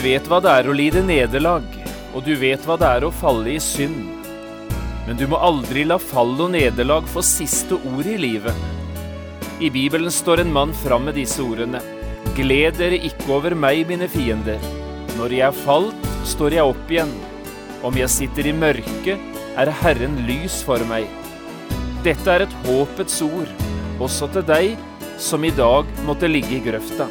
Vet hva det er å lide nederlag, og du vet hva det er å falle i synd. Men du må aldri la fall og nederlag få siste ord i livet. I Bibelen står en mann fram med disse ordene. Gled dere ikke over meg, mine fiender. Når jeg falt, står jeg opp igjen. Om jeg sitter i mørket, er Herren lys for meg. Dette er et håpets ord, også til deg som i dag måtte ligge i grøfta.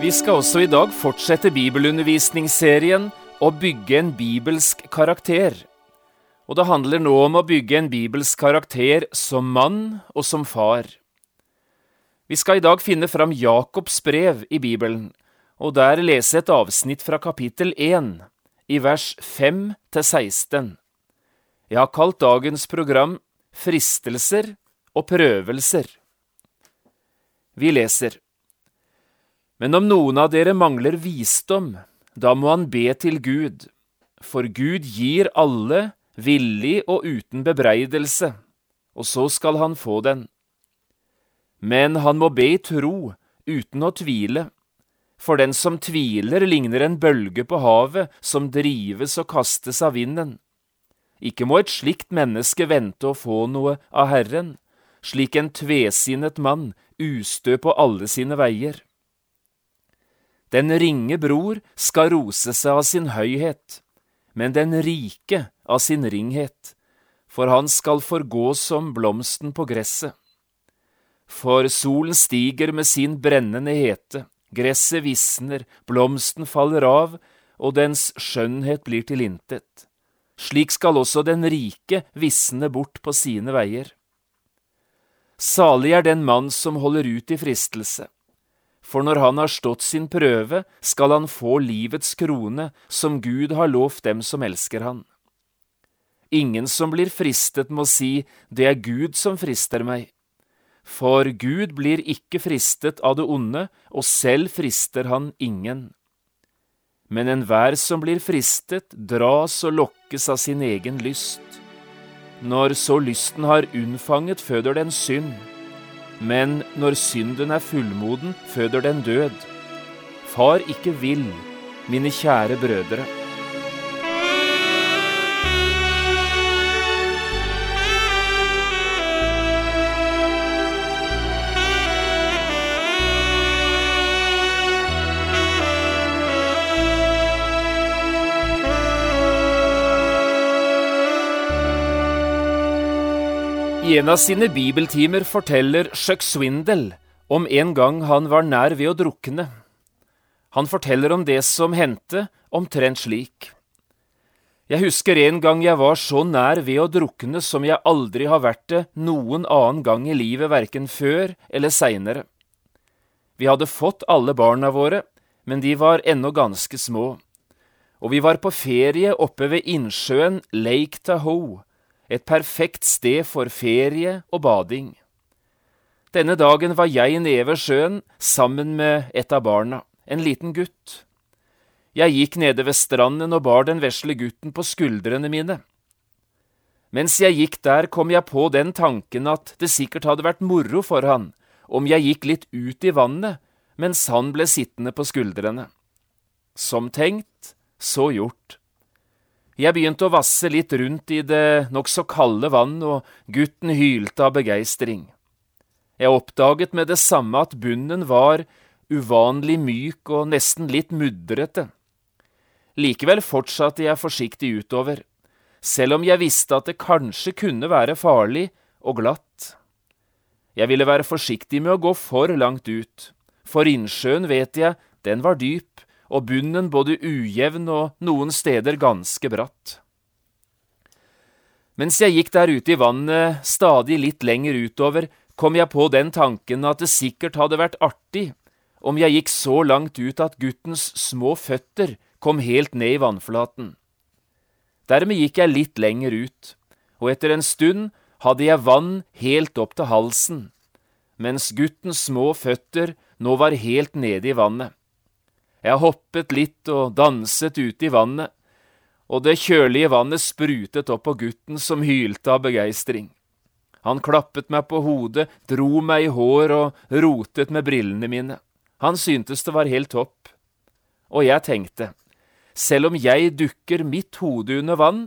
Vi skal også i dag fortsette bibelundervisningsserien Å bygge en bibelsk karakter. Og det handler nå om å bygge en bibelsk karakter som mann og som far. Vi skal i dag finne fram Jakobs brev i Bibelen, og der lese et avsnitt fra kapittel 1, i vers 5 til 16. Jeg har kalt dagens program Fristelser og prøvelser. Vi leser. Men om noen av dere mangler visdom, da må han be til Gud, for Gud gir alle villig og uten bebreidelse, og så skal han få den. Men han må be i tro, uten å tvile, for den som tviler ligner en bølge på havet som drives og kastes av vinden. Ikke må et slikt menneske vente å få noe av Herren, slik en tvesinnet mann ustø på alle sine veier. Den ringe bror skal rose seg av sin høyhet, men den rike av sin ringhet, for han skal forgå som blomsten på gresset. For solen stiger med sin brennende hete, gresset visner, blomsten faller av, og dens skjønnhet blir til intet. Slik skal også den rike visne bort på sine veier. Salig er den mann som holder ut i fristelse for når han har stått sin prøve, skal han få livets krone, som Gud har lovt dem som elsker han. Ingen som blir fristet, må si, det er Gud som frister meg. For Gud blir ikke fristet av det onde, og selv frister han ingen. Men enhver som blir fristet, dras og lokkes av sin egen lyst. Når så lysten har unnfanget, føder den synd men når synden er fullmoden, føder den død. Far ikke vil, mine kjære brødre. En av sine bibeltimer forteller Chuck Swindle om en gang han var nær ved å drukne. Han forteller om det som hendte, omtrent slik. Jeg husker en gang jeg var så nær ved å drukne som jeg aldri har vært det noen annen gang i livet, verken før eller seinere. Vi hadde fått alle barna våre, men de var ennå ganske små. Og vi var på ferie oppe ved innsjøen Lake Tahoe, et perfekt sted for ferie og bading. Denne dagen var jeg nede ved sjøen sammen med et av barna, en liten gutt. Jeg gikk nede ved stranden og bar den vesle gutten på skuldrene mine. Mens jeg gikk der, kom jeg på den tanken at det sikkert hadde vært moro for han om jeg gikk litt ut i vannet mens han ble sittende på skuldrene. Som tenkt, så gjort. Jeg begynte å vasse litt rundt i det nokså kalde vann, og gutten hylte av begeistring. Jeg oppdaget med det samme at bunnen var uvanlig myk og nesten litt mudrete. Likevel fortsatte jeg forsiktig utover, selv om jeg visste at det kanskje kunne være farlig og glatt. Jeg ville være forsiktig med å gå for langt ut, for innsjøen, vet jeg, den var dyp, og bunnen både ujevn og noen steder ganske bratt. Mens jeg gikk der ute i vannet, stadig litt lenger utover, kom jeg på den tanken at det sikkert hadde vært artig om jeg gikk så langt ut at guttens små føtter kom helt ned i vannflaten. Dermed gikk jeg litt lenger ut, og etter en stund hadde jeg vann helt opp til halsen, mens guttens små føtter nå var helt nede i vannet. Jeg hoppet litt og danset ute i vannet, og det kjølige vannet sprutet opp på gutten som hylte av begeistring. Han klappet meg på hodet, dro meg i hår og rotet med brillene mine. Han syntes det var helt topp. Og jeg tenkte, selv om jeg dukker mitt hode under vann,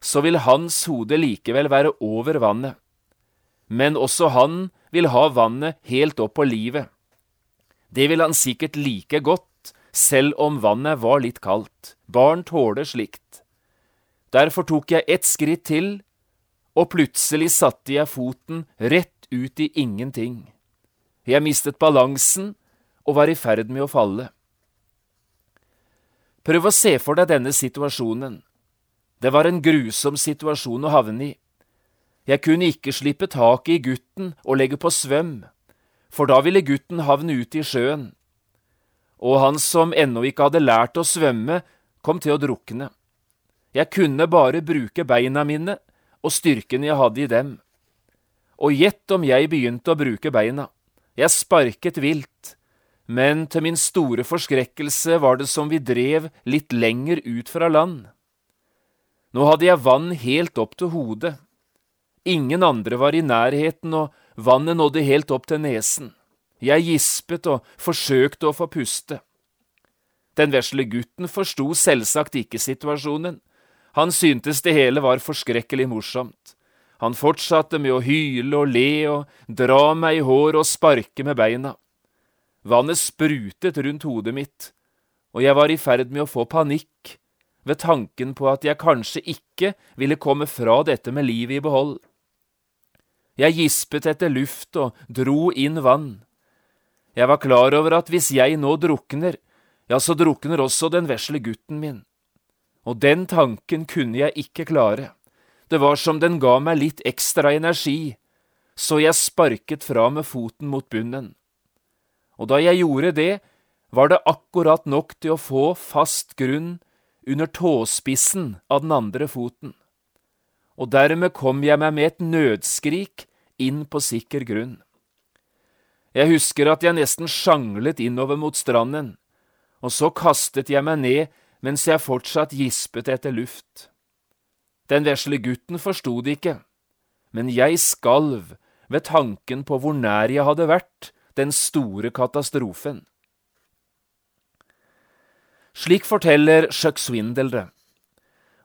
så vil hans hode likevel være over vannet. Men også han vil ha vannet helt opp på livet. Det vil han sikkert like godt, selv om vannet var litt kaldt. Barn tåler slikt. Derfor tok jeg ett skritt til, og plutselig satte jeg foten rett ut i ingenting. Jeg mistet balansen og var i ferd med å falle. Prøv å se for deg denne situasjonen. Det var en grusom situasjon å havne i. Jeg kunne ikke slippe taket i gutten og legge på svøm, for da ville gutten havne ut i sjøen. Og han som ennå ikke hadde lært å svømme, kom til å drukne. Jeg kunne bare bruke beina mine og styrken jeg hadde i dem. Og gjett om jeg begynte å bruke beina. Jeg sparket vilt, men til min store forskrekkelse var det som vi drev litt lenger ut fra land. Nå hadde jeg vann helt opp til hodet. Ingen andre var i nærheten, og vannet nådde helt opp til nesen. Jeg gispet og forsøkte å få puste. Den vesle gutten forsto selvsagt ikke situasjonen. Han syntes det hele var forskrekkelig morsomt. Han fortsatte med å hyle og le og dra meg i håret og sparke med beina. Vannet sprutet rundt hodet mitt, og jeg var i ferd med å få panikk ved tanken på at jeg kanskje ikke ville komme fra dette med livet i behold. Jeg gispet etter luft og dro inn vann. Jeg var klar over at hvis jeg nå drukner, ja, så drukner også den vesle gutten min. Og den tanken kunne jeg ikke klare. Det var som den ga meg litt ekstra energi, så jeg sparket fra med foten mot bunnen. Og da jeg gjorde det, var det akkurat nok til å få fast grunn under tåspissen av den andre foten, og dermed kom jeg meg med et nødskrik inn på sikker grunn. Jeg husker at jeg nesten sjanglet innover mot stranden, og så kastet jeg meg ned mens jeg fortsatt gispet etter luft. Den vesle gutten forsto det ikke, men jeg skalv ved tanken på hvor nær jeg hadde vært den store katastrofen. Slik forteller Chuck Swindle det.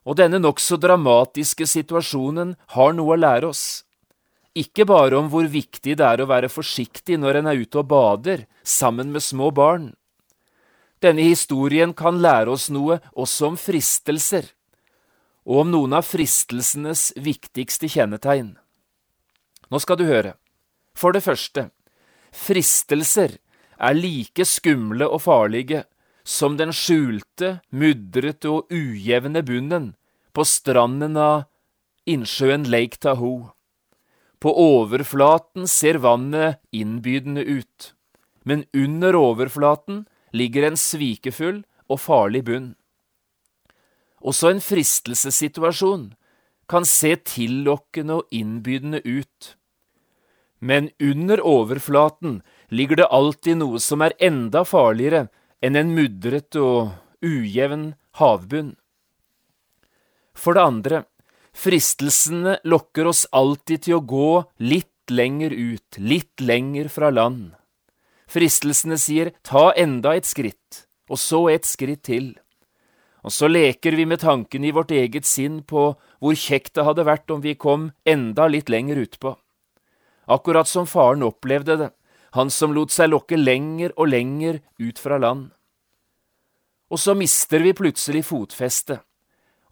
Og denne nokså dramatiske situasjonen har noe å lære oss. Ikke bare om hvor viktig det er å være forsiktig når en er ute og bader sammen med små barn. Denne historien kan lære oss noe også om fristelser, og om noen av fristelsenes viktigste kjennetegn. Nå skal du høre. For det første, fristelser er like skumle og farlige som den skjulte, mudrete og ujevne bunnen på stranden av innsjøen Lake Tahoe. På overflaten ser vannet innbydende ut, men under overflaten ligger en svikefull og farlig bunn. Også en fristelsessituasjon kan se tillokkende og innbydende ut. Men under overflaten ligger det alltid noe som er enda farligere enn en mudret og ujevn havbunn. For det andre, fristelsene lokker oss alltid til å gå litt lenger ut, litt lenger fra land. Fristelsene sier ta enda et skritt, og så et skritt til. Og så leker vi med tanken i vårt eget sinn på hvor kjekt det hadde vært om vi kom enda litt lenger utpå. Akkurat som faren opplevde det, han som lot seg lokke lenger og lenger ut fra land. Og så mister vi plutselig fotfestet,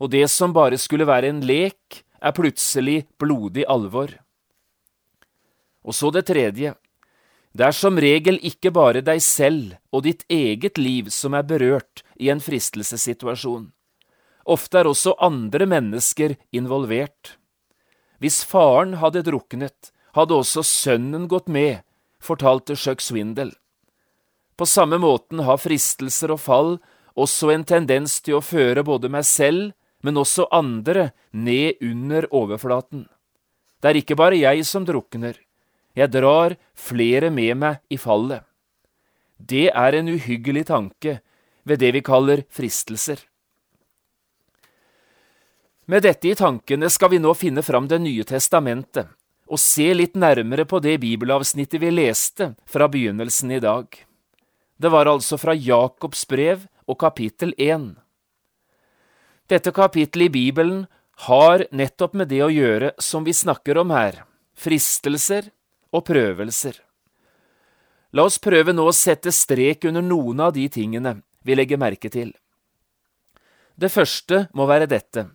og det som bare skulle være en lek, er plutselig blodig alvor. Og så det tredje. Det er som regel ikke bare deg selv og ditt eget liv som er berørt i en fristelsessituasjon. Ofte er også andre mennesker involvert. Hvis faren hadde druknet, hadde også sønnen gått med, fortalte Chuck Swindle. På samme måten har fristelser og fall også en tendens til å føre både meg selv, men også andre, ned under overflaten. Det er ikke bare jeg som drukner, jeg drar flere med meg i fallet. Det er en uhyggelig tanke ved det vi kaller fristelser. Med dette i tankene skal vi nå finne fram Det nye testamentet og se litt nærmere på det bibelavsnittet vi leste fra begynnelsen i dag. Det var altså fra Jakobs brev og kapittel 1. Dette kapittelet i Bibelen har nettopp med det å gjøre som vi snakker om her, fristelser og prøvelser. La oss prøve nå å sette strek under noen av de tingene vi legger merke til. Det første må være dette.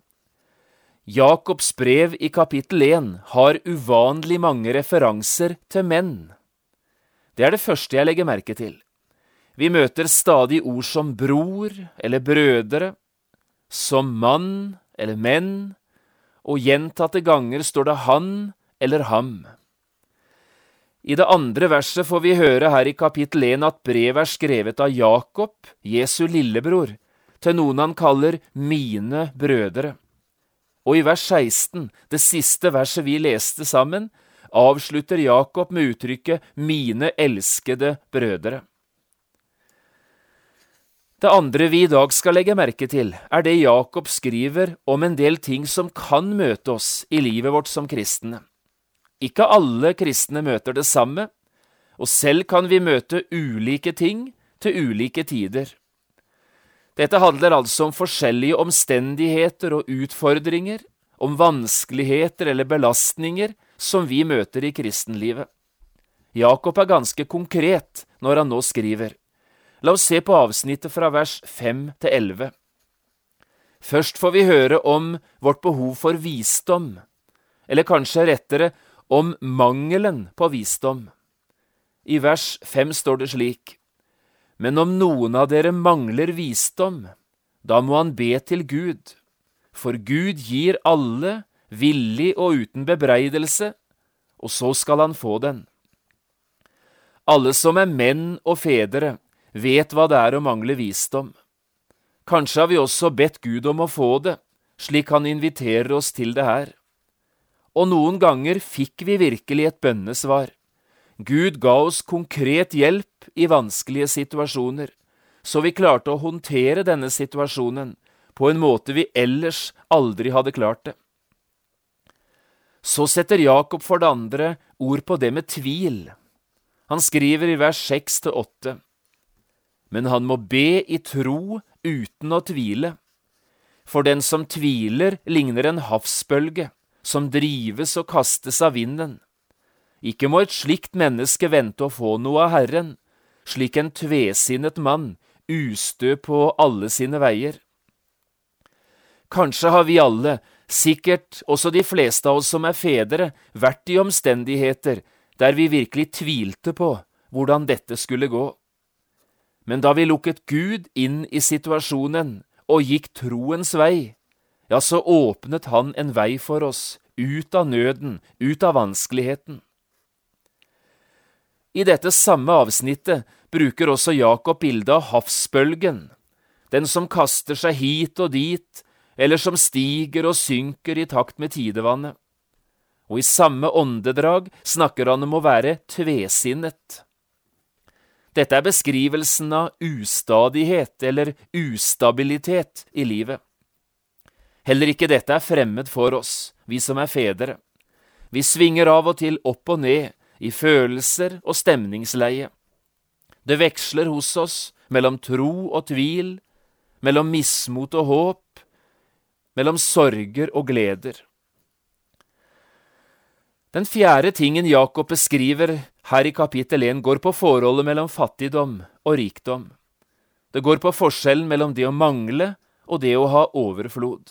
Jakobs brev i kapittel 1 har uvanlig mange referanser til menn. Det er det første jeg legger merke til. Vi møter stadig ord som bror eller brødre, som mann eller menn, og gjentatte ganger står det han eller ham. I det andre verset får vi høre her i kapittel 1 at brevet er skrevet av Jakob, Jesu lillebror, til noen han kaller mine brødre. Og i vers 16, det siste verset vi leste sammen, avslutter Jakob med uttrykket mine elskede brødre. Det andre vi i dag skal legge merke til, er det Jakob skriver om en del ting som kan møte oss i livet vårt som kristne. Ikke alle kristne møter det samme, og selv kan vi møte ulike ting til ulike tider. Dette handler altså om forskjellige omstendigheter og utfordringer, om vanskeligheter eller belastninger som vi møter i kristenlivet. Jakob er ganske konkret når han nå skriver. La oss se på avsnittet fra vers 5 til 11. Først får vi høre om vårt behov for visdom, eller kanskje rettere om mangelen på visdom. I vers 5 står det slik. Men om noen av dere mangler visdom, da må han be til Gud, for Gud gir alle, villig og uten bebreidelse, og så skal han få den. Alle som er menn og fedre, vet hva det er å mangle visdom. Kanskje har vi også bedt Gud om å få det, slik han inviterer oss til det her. Og noen ganger fikk vi virkelig et bønnesvar. Gud ga oss konkret hjelp i vanskelige situasjoner, så vi klarte å håndtere denne situasjonen på en måte vi ellers aldri hadde klart det. Så setter Jakob for det andre ord på det med tvil. Han skriver i vers 6 til 8. Men han må be i tro uten å tvile. For den som tviler, ligner en havsbølge, som drives og kastes av vinden. Ikke må et slikt menneske vente å få noe av Herren, slik en tvesinnet mann, ustø på alle sine veier. Kanskje har vi alle, sikkert også de fleste av oss som er fedre, vært i omstendigheter der vi virkelig tvilte på hvordan dette skulle gå. Men da vi lukket Gud inn i situasjonen og gikk troens vei, ja, så åpnet Han en vei for oss, ut av nøden, ut av vanskeligheten. I dette samme avsnittet bruker også Jakob bildet av havsbølgen, den som kaster seg hit og dit, eller som stiger og synker i takt med tidevannet. Og i samme åndedrag snakker han om å være tvesinnet. Dette er beskrivelsen av ustadighet eller ustabilitet i livet. Heller ikke dette er fremmed for oss, vi som er fedre. Vi svinger av og til opp og ned i følelser og stemningsleie. Det veksler hos oss mellom tro og tvil, mellom mismot og håp, mellom sorger og gleder. Den fjerde tingen Jakob beskriver her i kapittel 1, går på forholdet mellom fattigdom og rikdom. Det går på forskjellen mellom det å mangle og det å ha overflod.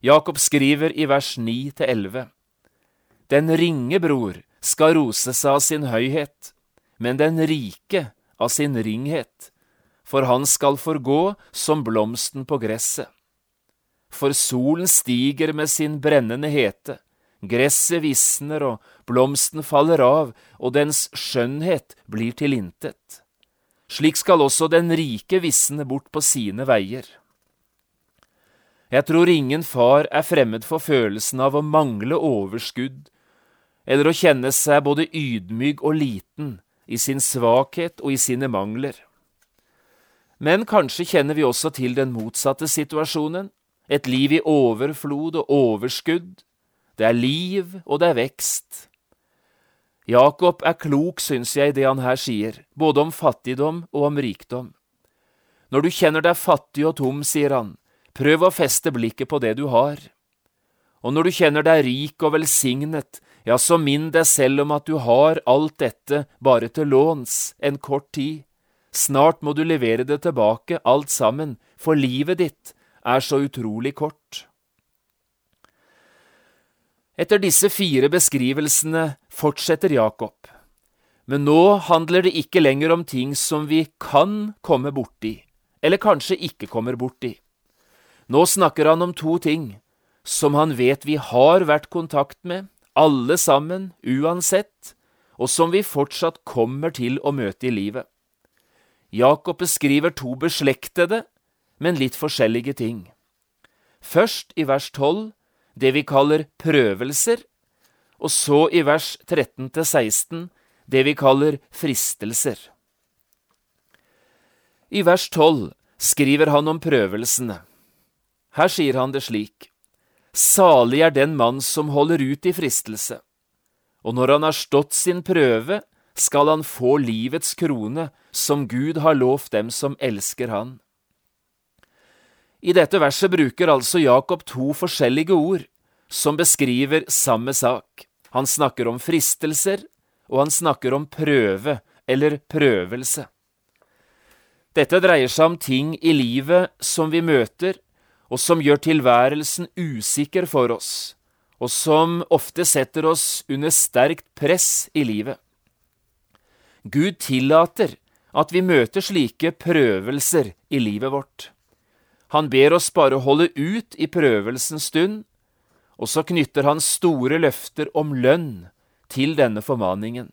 Jakob skriver i vers 9-11.: Den ringe bror skal rose seg av sin høyhet, men den rike av sin ringhet, for han skal forgå som blomsten på gresset. For solen stiger med sin brennende hete, gresset visner og blomsten faller av, og dens skjønnhet blir til intet. Slik skal også den rike visne bort på sine veier. Jeg tror ingen far er fremmed for følelsen av å mangle overskudd, eller å kjenne seg både ydmyk og liten i sin svakhet og i sine mangler. Men kanskje kjenner vi også til den motsatte situasjonen, et liv i overflod og overskudd. Det er liv, og det er vekst. Jakob er klok, syns jeg, det han her sier, både om fattigdom og om rikdom. Når du kjenner deg fattig og tom, sier han, prøv å feste blikket på det du har. Og når du kjenner deg rik og velsignet, ja, så minn deg selv om at du har alt dette bare til låns en kort tid. Snart må du levere det tilbake, alt sammen, for livet ditt er så utrolig kort. Etter disse fire beskrivelsene fortsetter Jakob. Men nå handler det ikke lenger om ting som vi kan komme borti, eller kanskje ikke kommer borti. Nå snakker han om to ting som han vet vi har vært kontakt med, alle sammen, uansett, og som vi fortsatt kommer til å møte i livet. Jakob beskriver to beslektede, men litt forskjellige ting. Først i vers 12 det vi kaller prøvelser, og så i vers 13-16 det vi kaller fristelser. I vers 12 skriver han om prøvelsene. Her sier han det slik. Salig er den mann som holder ut i fristelse, og når han har stått sin prøve, skal han få livets krone, som Gud har lovt dem som elsker han. I dette verset bruker altså Jakob to forskjellige ord som beskriver samme sak. Han snakker om fristelser, og han snakker om prøve eller prøvelse. Dette dreier seg om ting i livet som vi møter, og som gjør tilværelsen usikker for oss, og som ofte setter oss under sterkt press i livet. Gud tillater at vi møter slike prøvelser i livet vårt. Han ber oss bare holde ut i prøvelsens stund, og så knytter han store løfter om lønn til denne formaningen.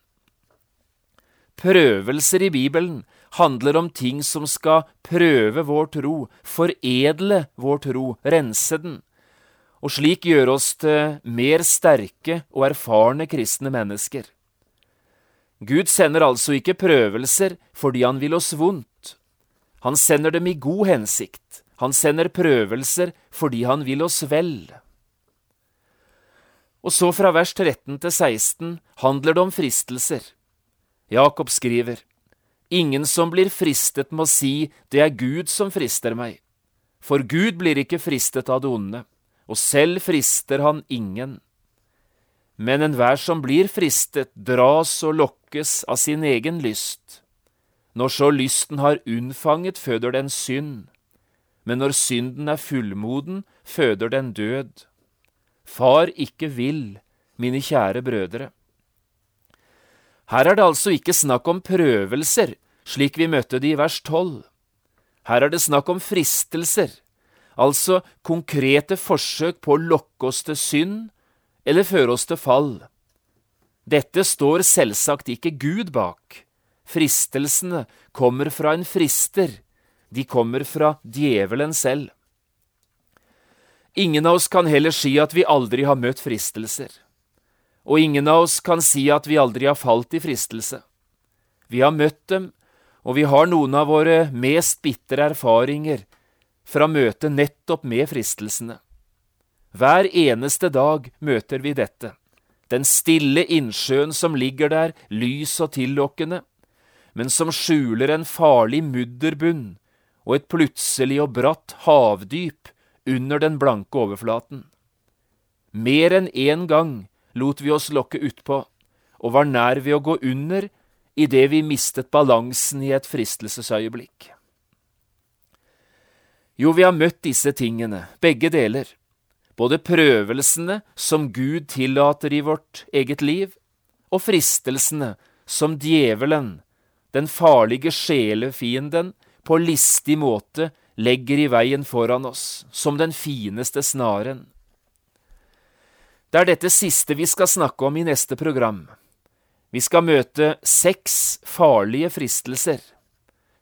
Prøvelser i Bibelen handler om ting som skal prøve vår tro, foredle vår tro, rense den, og slik gjøre oss til mer sterke og erfarne kristne mennesker. Gud sender altså ikke prøvelser fordi han vil oss vondt. Han sender dem i god hensikt. Han sender prøvelser fordi han vil oss vel. Og så fra vers 13 til 16 handler det om fristelser. Jakob skriver, Ingen som blir fristet må si det er Gud som frister meg, for Gud blir ikke fristet av det onde, og selv frister han ingen. Men enhver som blir fristet, dras og lokkes av sin egen lyst. Når så lysten har unnfanget, føder den synd, men når synden er fullmoden, føder den død. Far ikke vil, mine kjære brødre. Her er det altså ikke snakk om prøvelser, slik vi møtte det i vers 12. Her er det snakk om fristelser, altså konkrete forsøk på å lokke oss til synd eller føre oss til fall. Dette står selvsagt ikke Gud bak. Fristelsene kommer fra en frister, de kommer fra djevelen selv. Ingen av oss kan heller si at vi aldri har møtt fristelser. Og ingen av oss kan si at vi aldri har falt i fristelse. Vi har møtt dem, og vi har noen av våre mest bitre erfaringer fra møtet nettopp med fristelsene. Hver eneste dag møter vi dette, den stille innsjøen som ligger der, lys og tillokkende, men som skjuler en farlig mudderbunn og et plutselig og bratt havdyp under den blanke overflaten. Mer enn én gang lot vi oss lokke utpå, og var nær ved å gå under idet vi mistet balansen i et fristelsesøyeblikk. Jo, vi har møtt disse tingene, begge deler, både prøvelsene som Gud tillater i vårt eget liv, og fristelsene som djevelen, den farlige sjelefienden, på listig måte legger i veien foran oss, som den fineste snaren. Det er dette siste vi skal snakke om i neste program. Vi skal møte seks farlige fristelser.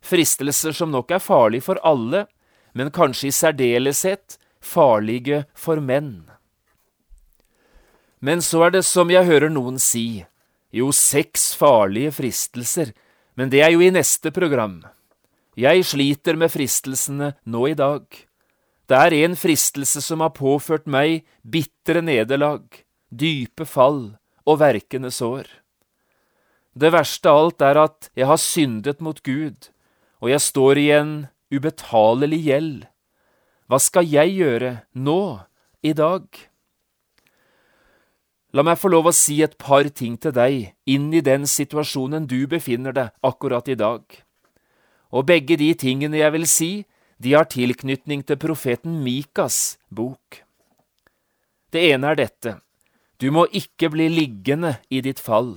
Fristelser som nok er farlige for alle, men kanskje i særdeleshet farlige for menn. Men så er det som jeg hører noen si, jo, seks farlige fristelser, men det er jo i neste program. Jeg sliter med fristelsene nå i dag. Det er en fristelse som har påført meg bitre nederlag, dype fall og verkende sår. Det verste av alt er at jeg har syndet mot Gud, og jeg står i en ubetalelig gjeld. Hva skal jeg gjøre nå, i dag? La meg få lov å si et par ting til deg inn i den situasjonen du befinner deg akkurat i dag. Og begge de tingene jeg vil si, de har tilknytning til profeten Mikas bok. Det ene er dette, du må ikke bli liggende i ditt fall.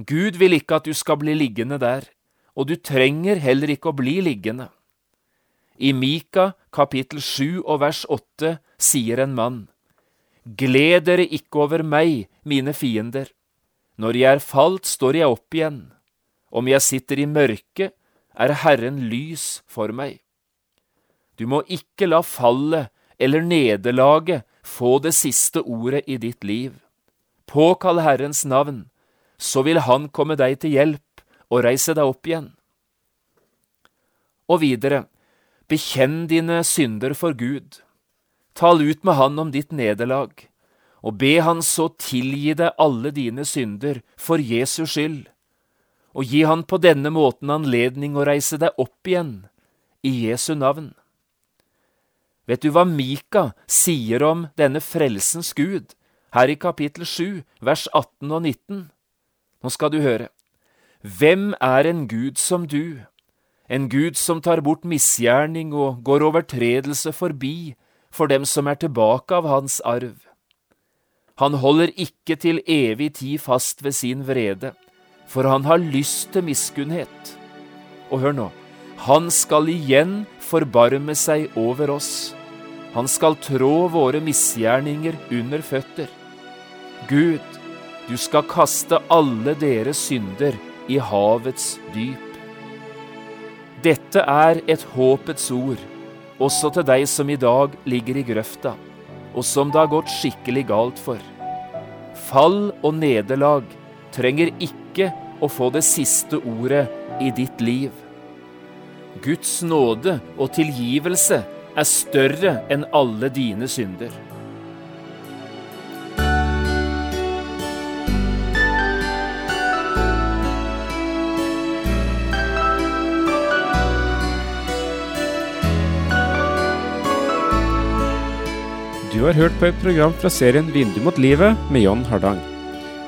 Gud vil ikke at du skal bli liggende der, og du trenger heller ikke å bli liggende. I Mika kapittel 7 og vers 8 sier en mann, Gled dere ikke over meg, mine fiender. Når jeg er falt, står jeg opp igjen. Om jeg sitter i mørket, er Herren lys for meg. Du må ikke la fallet eller nederlaget få det siste ordet i ditt liv. Påkall Herrens navn, så vil Han komme deg til hjelp og reise deg opp igjen. Og videre, bekjenn dine synder for Gud. Tal ut med Han om ditt nederlag, og be Han så tilgi deg alle dine synder for Jesus skyld, og gi Han på denne måten anledning å reise deg opp igjen, i Jesu navn. Vet du hva Mika sier om denne frelsens Gud, her i kapittel 7, vers 18 og 19? Nå skal du høre. Hvem er en Gud som du, en Gud som tar bort misgjerning og går overtredelse forbi for dem som er tilbake av hans arv? Han holder ikke til evig tid fast ved sin vrede, for han har lyst til miskunnhet. Og hør nå, han skal igjen forbarme seg over oss. Han skal trå våre misgjerninger under føtter. Gud, du skal kaste alle deres synder i havets dyp. Dette er et håpets ord, også til deg som i dag ligger i grøfta, og som det har gått skikkelig galt for. Fall og nederlag trenger ikke å få det siste ordet i ditt liv. Guds nåde og tilgivelse er større enn alle dine synder. Du har hørt på et program fra serien Vindu mot livet med John Hardang.